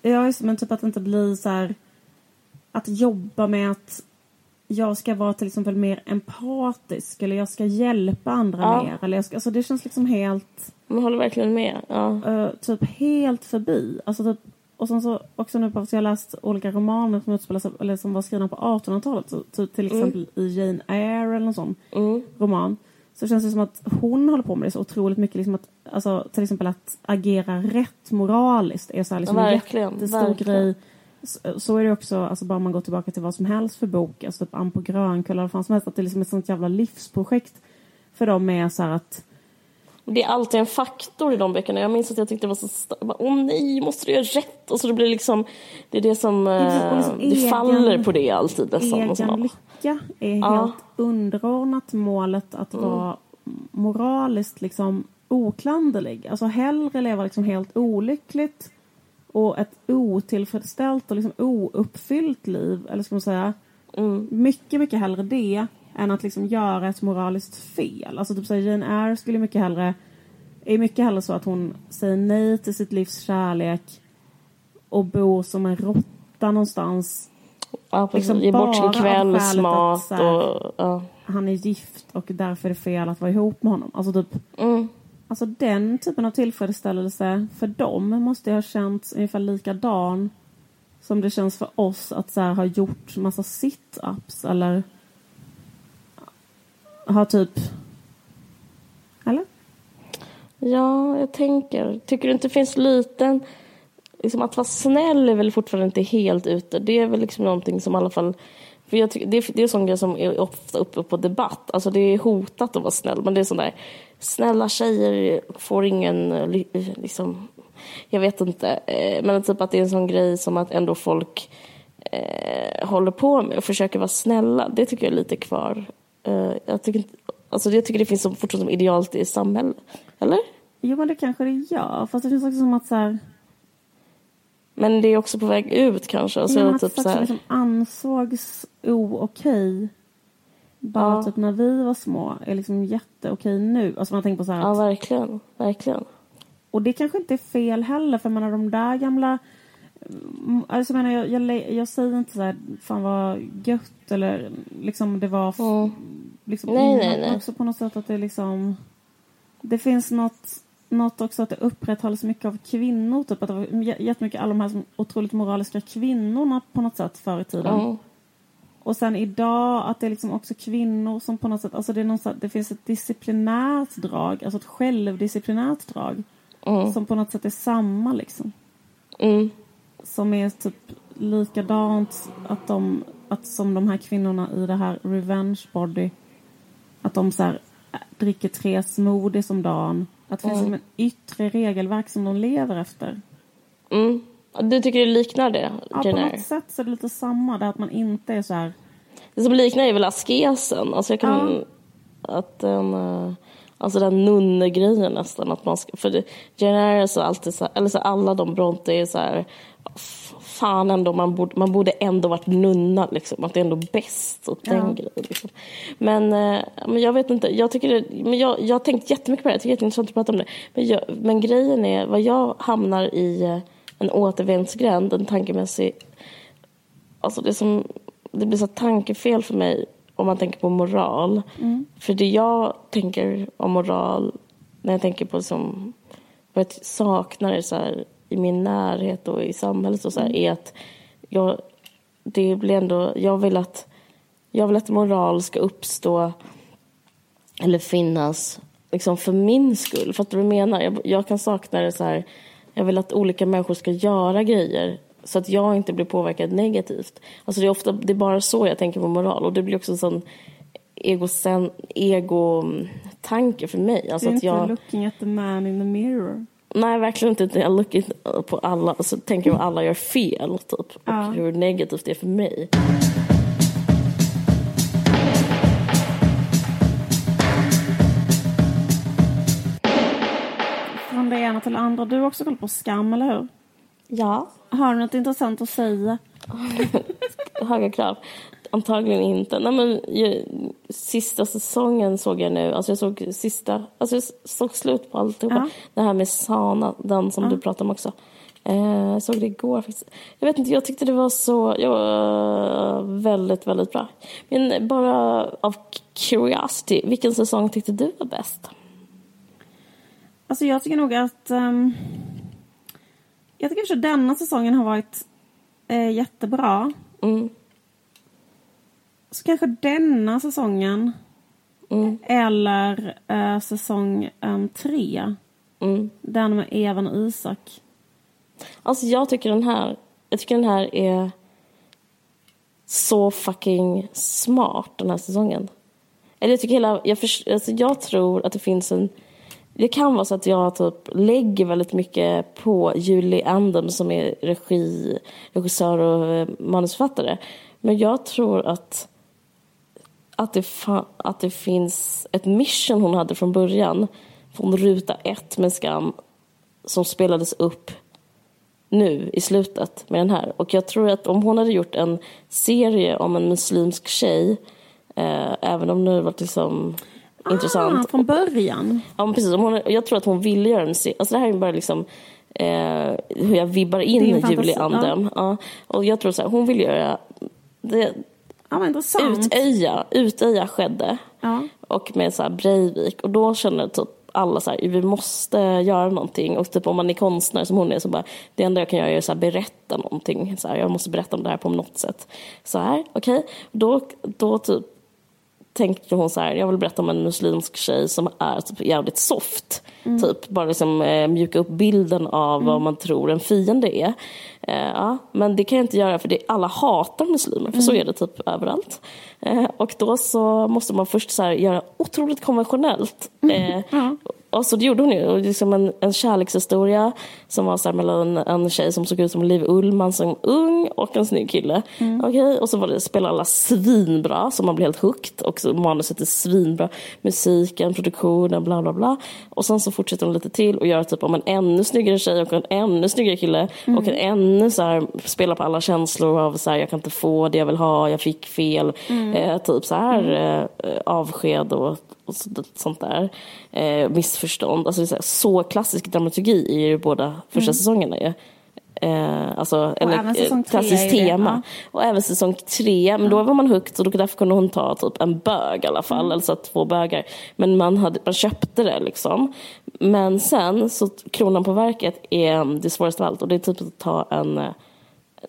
S2: Ja just men typ att inte blir så här att jobba med att jag ska vara till exempel mer empatisk eller jag ska hjälpa andra
S3: Ja.
S2: mer. Eller jag ska, alltså det känns liksom helt
S3: man håller verkligen med. Ja.
S2: eh, typ helt förbi. Alltså typ, och sen så också nu på att jag har läst olika romaner som utspelar sig, eller som var skrivna på 1800-talet. Så, typ till exempel i Jane Eyre eller någon sån
S3: Mm.
S2: roman. Så känns det som att hon håller på med det så otroligt mycket. Liksom att, alltså, till exempel att agera rätt moraliskt är så här, liksom en jättestor
S3: verkligen.
S2: grej. Så, är det också, alltså bara man går tillbaka till vad som helst för bok, alltså typ Ann på Grönkulla eller vad som helst, att det är liksom ett sånt jävla livsprojekt för dem med så här att
S3: Det är alltid en faktor i de böckerna. Jag minns att jag tyckte det var så st- jag bara, Åh nej, måste du göra rätt? Och så det blir liksom, det är det som,
S2: är
S3: eh,
S2: liksom
S3: det
S2: egen-
S3: faller på det alltid nästan. Och så
S2: Egen
S3: bara,
S2: lycka är
S3: Ja.
S2: helt underordnat målet att vara moraliskt liksom oklanderlig. Alltså hellre leva liksom helt olyckligt och ett otillfredsställt och liksom ouppfyllt liv, eller ska man säga. Mycket, mycket hellre det än att liksom göra ett moraliskt fel. Alltså typ så här, Jane Eyre skulle mycket hellre är mycket hellre så att hon säger nej till sitt livs kärlek och bor som en råtta någonstans
S3: ja, precis.
S2: liksom
S3: Ge bort sin kvällsmat och... Ja.
S2: han är gift och därför är det fel att vara ihop med honom. Alltså typ
S3: Mm.
S2: Alltså den typen av tillfredsställelse för dem måste jag ha känts ungefär likadan som det känns för oss att så här, ha gjort massa sit-ups eller ha typ... Eller?
S3: Ja, jag tänker. Tycker du inte det finns liten... Liksom att vara snäll är väl fortfarande inte helt ute. Det är väl liksom någonting som i alla fall... För jag tycker, det, är, det är en sån grej som är ofta uppe på debatt. Alltså det är hotat att vara snäll. Men det är sån där... Snälla tjejer får ingen... eh, ly- Liksom, jag vet inte. eh, Men typ att det är en sån grej som att ändå folk eh, håller på med och försöker vara snälla. Det tycker jag är lite kvar. Eh, jag, tycker inte, alltså jag tycker det finns som, fortfarande som idealt i samhället. Eller?
S2: Jo, men det kanske det gör. Fast det känns också som att så här...
S3: Men det är också på väg ut kanske. Alltså,
S2: ja, men att
S3: typ så här,
S2: liksom ansågs o-okej bara
S3: Ja.
S2: typ när vi var små är liksom jätteokej nu. Alltså man tänker på så här
S3: ja,
S2: att
S3: verkligen. verkligen.
S2: Och det kanske inte är fel heller, för jag menar de där gamla... Mm, Alltså jag menar, jag, jag, jag säger inte så här, fan vad gött eller liksom det var...
S3: Mm.
S2: Liksom
S3: Nej, nej, nej.
S2: Också på något sätt att det liksom... Det finns något, något också att det upprätthålls mycket av kvinnor. Typ att det var jättemycket alla de här som otroligt moraliska kvinnorna på något sätt förr i tiden.
S3: Mm.
S2: Och sen idag att det är liksom också kvinnor som på något sätt, alltså det, är någon, det finns ett disciplinärt drag, alltså ett självdisciplinärt drag. Som på något sätt är samma liksom.
S3: Mm.
S2: Som är typ likadant att de, att som de här kvinnorna i det här revenge body. Att de så här, äh, dricker tre smoothies om dagen. Att det finns som en yttre regelverk som de lever efter.
S3: Mm. Du tycker det liknar det,
S2: Ja, på något sätt så är det lite samma där att man inte är så här
S3: Det som liknar är väl askesen. Alltså jag kan... Att den... eh, Alltså den nunnegrejen nästan. Att man ska, för det, Eyre är så alltid så eller så alla de Bronte är så här... Fan ändå, man borde, man borde ändå varit nunna liksom. Att det är ändå bäst. Typ, den
S2: Ja.
S3: grejen liksom. Men, eh, men jag vet inte. Jag, tycker det, men jag, jag har tänkt jättemycket på det. Jag tycker det är jätteintressant att prata om det. Men, jag, men grejen är, vad jag hamnar i eh, en återvändsgränd, en tankemässig Alltså det, som, det blir så tankefel för mig om man tänker på moral. För det jag tänker om moral när jag tänker på som, vad jag saknar så här, i min närhet och i samhället och så här, är att jag, det blir ändå, jag vill att jag vill att moral ska uppstå eller finnas liksom för min skull. Fattar du vad jag menar? Jag, jag kan sakna det så här. Jag vill att olika människor ska göra grejer så att jag inte blir påverkad negativt. Alltså det är ofta det är bara så jag tänker på moral och det blir också en sån ego-tanke för mig. Alltså att
S2: inte
S3: jag,
S2: looking at the man in the mirror.
S3: nej, verkligen inte. Jag lookar på alla så tänker jag att alla gör fel typ. Och
S2: Ja.
S3: hur negativt det är för mig.
S2: Från det ena till det andra. Du har också koll på Skam, eller hur?
S3: Ja.
S2: Har du något intressant att säga? *laughs*
S3: höga krav. Antagligen inte. Nej, men, jag, sista säsongen såg jag nu. Alltså jag såg sista, alltså jag såg slut på alltihopa.
S2: Ja.
S3: Det här med Sana, den som du pratade om också. Eh, jag såg det igår faktiskt. Jag vet inte, jag tyckte det var så, jag var väldigt, väldigt bra. Men bara av curiosity, vilken säsong tyckte du var bäst?
S2: Alltså jag tycker nog att... ehm, jag tycker att denna säsongen har varit eh, jättebra.
S3: Mm,
S2: Så kanske denna säsongen
S3: mm,
S2: eller eh, säsong um, tre.
S3: mm.
S2: Den med Evan och Isak.
S3: Alltså jag tycker den här, jag tycker den här är så fucking smart den här säsongen. Eller jag tycker hela, jag, förs- alltså jag tror att det finns en, det kan vara så att jag typ lägger väldigt mycket på Julie Andem som är regi, regissör och eh, manusförfattare. Men jag tror att, att, det att det finns ett mission hon hade från början, från ruta ett med Skam, som spelades upp nu i slutet med den här. Och jag tror att om hon hade gjort en serie om en muslimsk tjej, eh, även om det varit liksom ah, intressant.
S2: från början?
S3: Ja, precis. Hon, jag tror att hon ville göra en serie. Alltså det här är bara liksom eh, hur jag vibbar in Julie Andem. Ja. ja. Och jag tror så här, hon vill göra det,
S2: ja,
S3: Utöja, Utöja skedde. Ja. Och med så här Breivik. Och då känner jag typ alla så här, vi måste göra någonting. Och typ om man är konstnär som hon är så bara, det enda jag kan göra är att berätta någonting. Så här, jag måste berätta om det här på något sätt. Så här, okej. Okay. Då, då typ tänkte hon så här, jag vill berätta om en muslimsk tjej som är typ jävligt soft. Mm. Typ bara liksom eh, mjuka upp bilden av mm. vad man tror en fiende är. Eh, ja, men det kan jag inte göra för det, alla hatar muslimer, för mm. så är det typ överallt. Eh, och då så måste man först så här, göra otroligt konventionellt. Mm. Eh. Och så gjorde hon ju. Liksom en, en kärlekshistoria som var så här mellan en tjej som såg ut som Liv Ullman som ung och en snygg kille. Mm. Okay? Och så var det, spelade alla svinbra så man blev helt hooked. Och så manuset är svinbra. Musiken, produktionen, bla bla bla. Och sen så fortsätter hon lite till och gör typ om en ännu snyggare tjej och en ännu snyggare kille. Mm. Och en ännu så här, spelar på alla känslor av så här, jag kan inte få det jag vill ha, jag fick fel. Mm. Eh, typ så här mm. eh, avsked och och sånt där. Eh, missförstånd. Alltså så, så, klassisk dramaturgi i ju båda första mm. säsongerna ju. Eh, alltså, eller, säsong klassiskt tema. Ja. Och även säsong tre. Men ja. då var man hooked och då, därför kunde hon ta typ en bög i alla fall. Mm. Eller så två bögar. Men man, hade, man köpte det liksom. Men sen så kronan på verket är det svåraste av allt. Och det är typ att ta en, eh,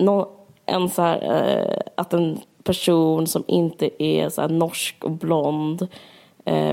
S3: no, en så här, eh, att en person som inte är så norsk och blond eh,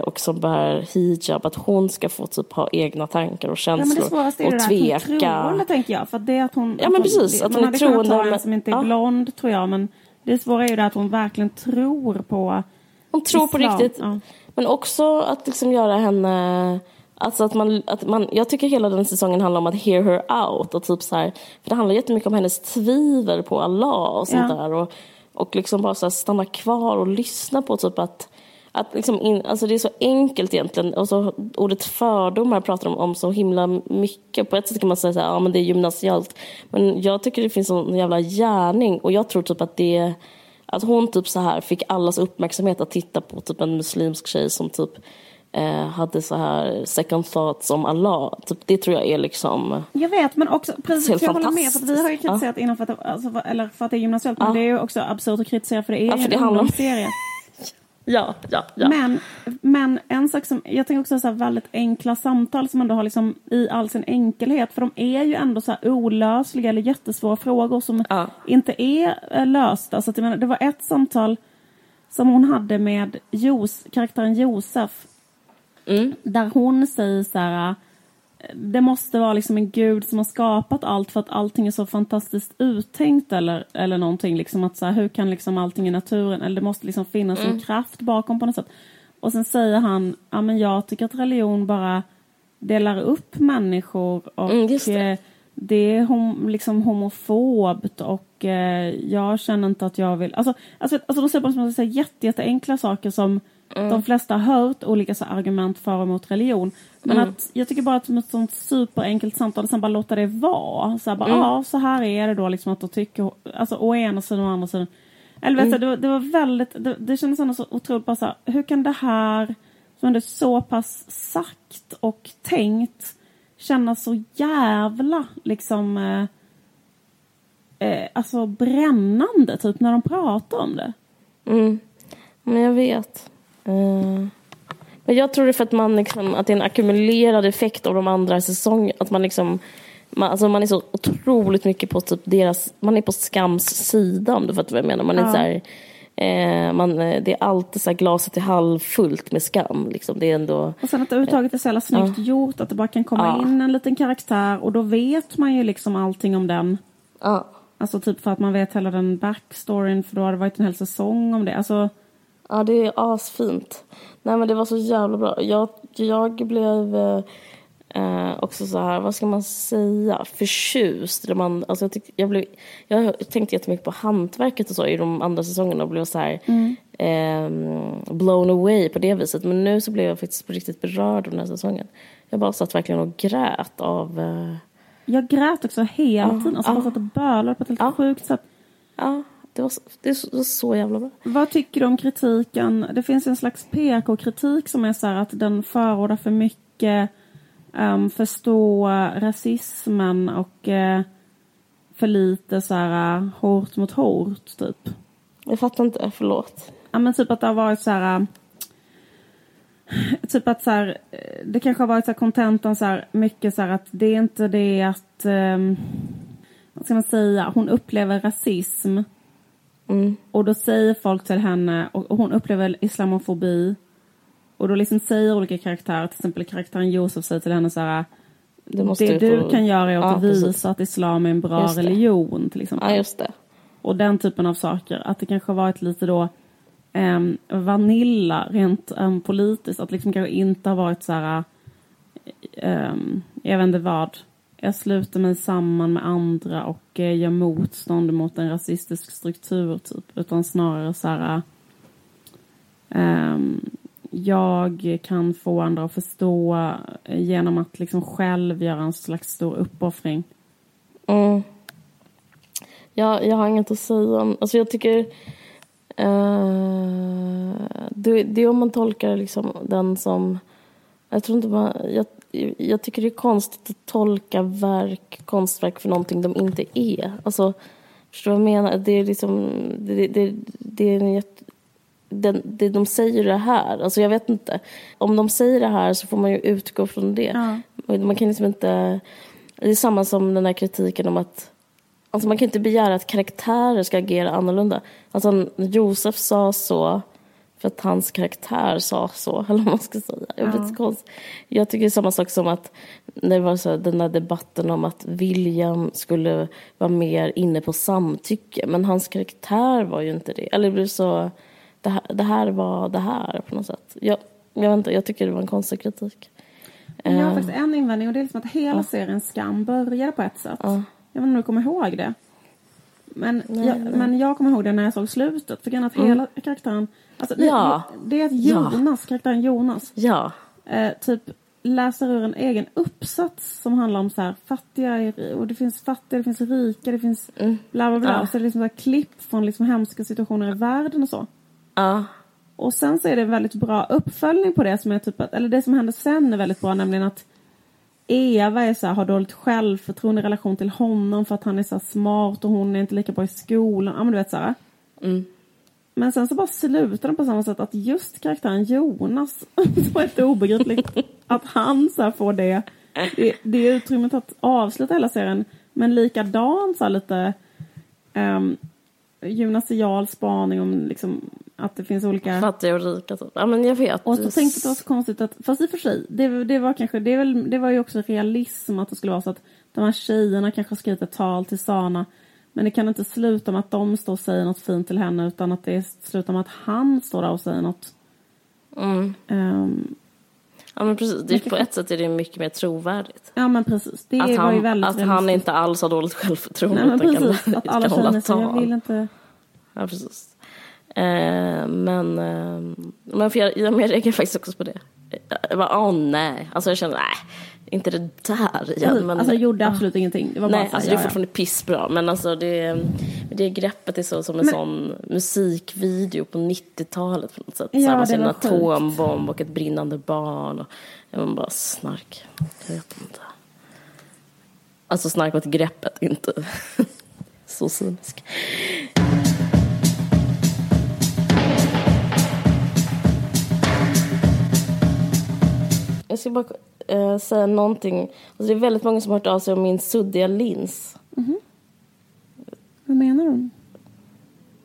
S3: och som bär hijab, att hon ska få typ ha egna tankar och känslor ja, det och
S2: är tveka. Att hon troende, tänker jag. För det att hon,
S3: ja, men precis.
S2: Att, hon, att hon man hade kunnat ta en som inte är ja. blond, tror jag. Men det svåra är ju det att hon verkligen tror på
S3: Hon tror islam. på riktigt. Ja. Men också att liksom göra henne... Alltså att man, att man, jag tycker hela den säsongen handlar om att hear her out. Och typ så här, för det handlar jättemycket om hennes tvivel på Allah och sånt ja. där. Och, och liksom bara så stanna kvar och lyssna på typ att att liksom in, alltså det är så enkelt egentligen. Och så ordet fördomar pratar de om så himla mycket. På ett sätt kan man säga att ja, det är gymnasialt. Men jag tycker det finns en jävla gärning. Och jag tror typ att det att hon typ så här fick allas uppmärksamhet att titta på typ en muslimsk tjej som typ eh, hade så här second thoughts om Allah. Typ, det tror jag är liksom
S2: Jag vet men också, precis, jag håller med för vi har ju kritiserat ja. innan för att, alltså, eller för att det är gymnasialt. Men ja. det är ju också absurt att kritisera för det är ja, för det en ungdomsserie. *laughs*
S3: Ja, ja, ja.
S2: Men, men en sak som, jag tänker också så här väldigt enkla samtal som ändå har liksom i all sin enkelhet, för de är ju ändå så här olösliga eller jättesvåra frågor som ja. inte är eh, lösta. Så att, menar, det var ett samtal som hon hade med Jos, karaktären Josef, mm. där hon säger så här det måste vara liksom en gud som har skapat allt för att allting är så fantastiskt uttänkt eller, eller någonting. Liksom att så här, hur kan liksom allting i naturen, eller det måste liksom finnas mm. en kraft bakom på något sätt. Och sen säger han, ja men jag tycker att religion bara delar upp människor och mm, det. det. är hom, liksom homofobt och eh, jag känner inte att jag vill... Alltså, alltså, alltså de säger bara jätte, jätteenkla saker som mm. de flesta har hört, olika så argument för och emot religion. Men mm. att jag tycker bara att ett sånt superenkelt samtal, sen bara låta det vara. Så här, bara, mm. ja, så här är det då liksom att de tycker, alltså å ena sidan och å andra sidan. Eller vet mm. du, det, det, var väldigt, det, det kändes ändå så otroligt bara så här, hur kan det här, som ändå är så pass sagt och tänkt, kännas så jävla liksom, eh, eh, alltså brännande typ när de pratar om det.
S3: Mm. Men jag vet. Uh... Men jag tror det är för att, man liksom, att det är en ackumulerad effekt av de andra säsongerna. Att man liksom... Man, alltså man är så otroligt mycket på typ deras... Man är på skams sida om du fattar vad jag menar. Man är ja. så här, eh, man, det är alltid så här glaset är halvfullt med skam. Liksom. Det är ändå,
S2: och sen att överhuvudtaget är så jävla snyggt ja. gjort. Att det bara kan komma ja. in en liten karaktär och då vet man ju liksom allting om den. Alltså typ för att man vet hela den backstoryn för då har det varit en hel säsong om det. Alltså,
S3: Ja, det är asfint. Nej, men det var så jävla bra. Jag, jag blev eh, också så här, vad ska man säga, förtjust. Där man, alltså jag, tyck, jag, blev, jag tänkte jättemycket på hantverket och så i de andra säsongerna och blev så här eh, blown away på det viset. Men nu så blev jag faktiskt på riktigt berörd av den här säsongen. Jag bara satt verkligen och grät av... Eh,
S2: Jag grät också hela
S3: Ja,
S2: tiden. Alltså
S3: ja.
S2: bara satt och bölade på ett helt
S3: Ja.
S2: sjukt sätt.
S3: ja, det var, så- det var så- jävla bra.
S2: Vad tycker du om kritiken? Det finns en slags PK-kritik som är så här att den förordar för mycket um, förstå rasismen och eh, för lite så här uh, hot mot hot, typ.
S3: Jag fattar inte, förlåt.
S2: Ja, men typ att det har varit så här... äh, Typ att så här, det kanske har varit så här kontentan så här, mycket så här att det är inte det att... Um, vad ska man säga? Hon upplever rasism.
S3: Mm.
S2: Och då säger folk till henne, och hon upplever islamofobi. Och då liksom säger olika karaktärer, till exempel karaktären Josef säger till henne så här.
S3: Det
S2: det
S3: du få-
S2: kan göra är att
S3: Ja,
S2: visa
S3: precis.
S2: att islam är en bra religion till exempel.
S3: Ja, just det.
S2: Och den typen av saker. Att det kanske har varit lite då um, vanilla rent um, politiskt. Att liksom kanske inte har varit så här, um, jag vet inte vad. Jag sluter mig samman med andra och eh, gör motstånd mot en rasistisk struktur typ. Utan snarare så här, Eh, jag kan få andra att förstå eh, genom att liksom själv göra en slags stor uppoffring.
S3: Mm. Jag, jag har inget att säga om... Alltså jag tycker... Uh, det, det är om man tolkar liksom den som... Jag tror inte man... Jag, jag tycker det är konstigt att tolka verk, konstverk för någonting de inte är. Alltså, förstår du vad jag menar? Det är liksom... Det, det, det är en jätte, det de säger det här. Alltså jag vet inte. Om de säger det här så får man ju utgå från det.
S2: Ja.
S3: Man kan liksom inte... Det är samma som den här kritiken om att... Alltså man kan inte begära att karaktärer ska agera annorlunda. Alltså Josef sa så för att hans karaktär sa så, *laughs* eller vad man ska säga. Jag, vet, konst. jag tycker det är samma sak som att när det var så här, den där debatten om att William skulle vara mer inne på samtycke. Men hans karaktär var ju inte det. Eller det blev så... Det här, det här var det här på något sätt. Jag, jag, vet inte, jag tycker det var en konstig kritik.
S2: Jag har
S3: Eh,
S2: faktiskt en invändning och det är liksom att hela serien Skam började på ett sätt.
S3: Ja.
S2: Jag vet inte om du kommer ihåg det. Men,
S3: Nej,
S2: jag,
S3: nej. Mm.
S2: men jag kommer ihåg det när jag såg slutet. För att hela karaktären... Alltså,
S3: Ja.
S2: det är att
S3: Ja.
S2: Jonas, karaktären Jonas,
S3: Ja,
S2: eh, typ läser ur en egen uppsats som handlar om så här fattiga och det finns fattiga, det finns rika, det finns bla bla bla.
S3: Mm. Ja.
S2: Så det är liksom så klipp från liksom hemska situationer i världen och så.
S3: ja,
S2: Och sen så är det en väldigt bra uppföljning på det som är typ att, eller det som händer sen är väldigt bra, nämligen att Eva är så här, har dåligt självförtroende i relation till honom för att han är så smart och hon är inte lika bra i skolan. Ja men du vet så här.
S3: Mm.
S2: Men sen så bara slutar den på samma sätt att just karaktären Jonas, det var inte obegripligt *laughs* att han så får det, det, det utrymmet att avsluta hela serien. Men likadant så här lite um, gymnasial spaning om liksom att det finns olika
S3: fattiga och rika. Typ. Ja, men jag vet.
S2: och så tänkte jag att det var så konstigt att, fast i och för sig, det, det var kanske, det, väl, det var ju också realism att det skulle vara så att de här tjejerna kanske har skrivit ett tal till Sana. Men det kan inte sluta med att de står och säger något fint till henne utan att det slutar med att han står där och säger något.
S3: Mm.
S2: Ehm,
S3: Ja, men precis. Det är, på ett sätt är det mycket mer trovärdigt.
S2: ja men precis, det
S3: Att,
S2: var ju
S3: han,
S2: väldigt
S3: att han
S2: realistiskt.
S3: inte alls har dåligt självförtroende.
S2: Nej men precis, *laughs*
S3: kan,
S2: att alla känner sig, jag vill inte...
S3: Ja, precis. Eh, men eh, men för jag, jag, jag reagerar faktiskt också på det. Jag bara, åh nej. Alltså jag känner, nej, inte det där igen. Men,
S2: alltså jag gjorde absolut ingenting. Det var bara
S3: Nej, alltså det är
S2: ja.
S3: fortfarande pissbra. Men alltså det, det greppet är så som en
S2: Men-
S3: sån musikvideo på 90-talet på något sätt.
S2: Ja,
S3: så här, man ser en
S2: sjukt.
S3: atombomb och ett brinnande barn. Och, jag var bara snark. Jag vet inte. Alltså snark åt greppet, inte *laughs* så cynisk. Jag ska bara eh, säga någonting. Alltså det är väldigt många som har hört av sig om min suddiga lins.
S2: Vad menar du?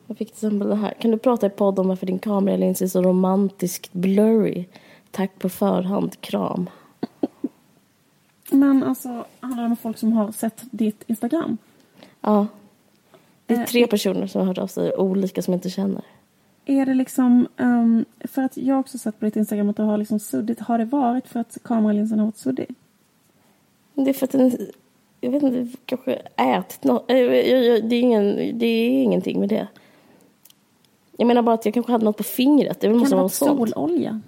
S3: Jag fick till exempel det här. Kan du prata i podd om varför din kameralins är så romantiskt blurry? Tack på förhand. Kram.
S2: Men alltså, handlar det om folk som har sett ditt Instagram?
S3: Ja. Det är
S2: Eh,
S3: tre personer som har hört av sig, olika som jag inte känner.
S2: Är det liksom, um, för att jag också sett på ditt Instagram att du har liksom suddigt. Har det varit för att kameralinsen har varit suddig?
S3: Det är för att den, jag vet inte, kanske ätit något. Det är, ingen, det är ingenting med det. Jag menar bara att jag kanske hade något på fingret. Det
S2: kan
S3: måste
S2: det
S3: vara
S2: sololja?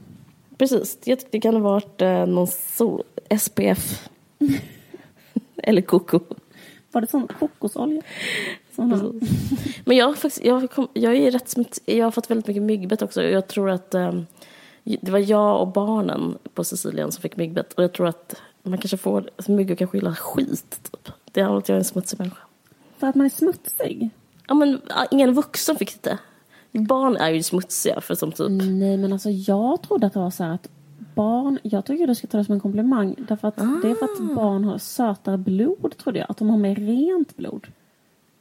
S3: Precis, det, det kan ha varit eh, någon sol, SPF. *laughs* Eller koko.
S2: Var det sån kokosolja? Här.
S3: Men jag har faktiskt, jag, kom, jag är rätt smuts, jag har fått väldigt mycket myggbett också. Jag tror att eh, det var jag och barnen på Sicilien som fick myggbett. Och jag tror att man kanske får, alltså myggor kanske gillar skit. Typ. Det har att jag är en smutsig människa.
S2: För att man är smutsig?
S3: Ja men ah, ingen vuxen fick det. Barn är ju smutsiga för som typ.
S2: Nej, men alltså jag trodde att det var så här att barn, jag tycker du ska ta det som en komplimang. Därför att det är för att barn har sötare blod, trodde jag. Att de har mer rent blod.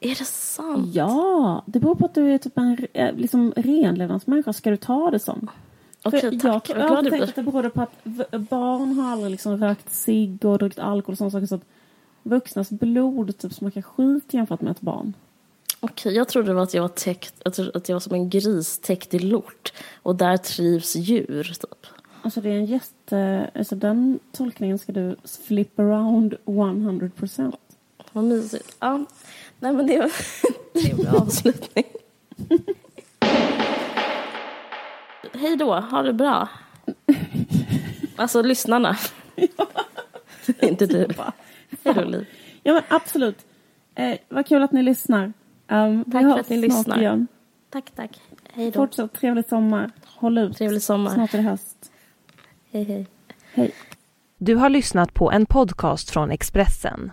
S3: Är det sant?
S2: Ja, det beror på att du är typ en eh, liksom, renlevnadsmänniska. Ska du ta det som?
S3: Okej,
S2: För
S3: tack.
S2: Jag, jag,
S3: jag
S2: tänkt
S3: blir.
S2: att det berodde på att barn har aldrig liksom rökt cigg och druckit alkohol och sådana saker. Så att vuxnas blod typ smakar skit jämfört med ett barn.
S3: Okej, jag trodde det var att jag var täckt, att jag var som en gris täckt i lort. Och där trivs djur, typ.
S2: Alltså det är en jätte... Alltså den tolkningen ska du flip around 100%.
S3: Vad mysigt. Ja. Nej men det var en trevlig avslutning. Hej då, ha det bra. Alltså lyssnarna. *laughs* Inte du. Hej då Liv.
S2: Ja men absolut. Eh, vad kul att ni lyssnar. Um,
S3: Tack för att ni lyssnar.
S2: Igen.
S3: Tack, tack. Hej då.
S2: Fortsätt trevlig sommar. Håll ut.
S3: Trevlig sommar.
S2: Snart är det höst.
S3: Hej, hej.
S2: Hej.
S1: Du har lyssnat på en podcast från Expressen.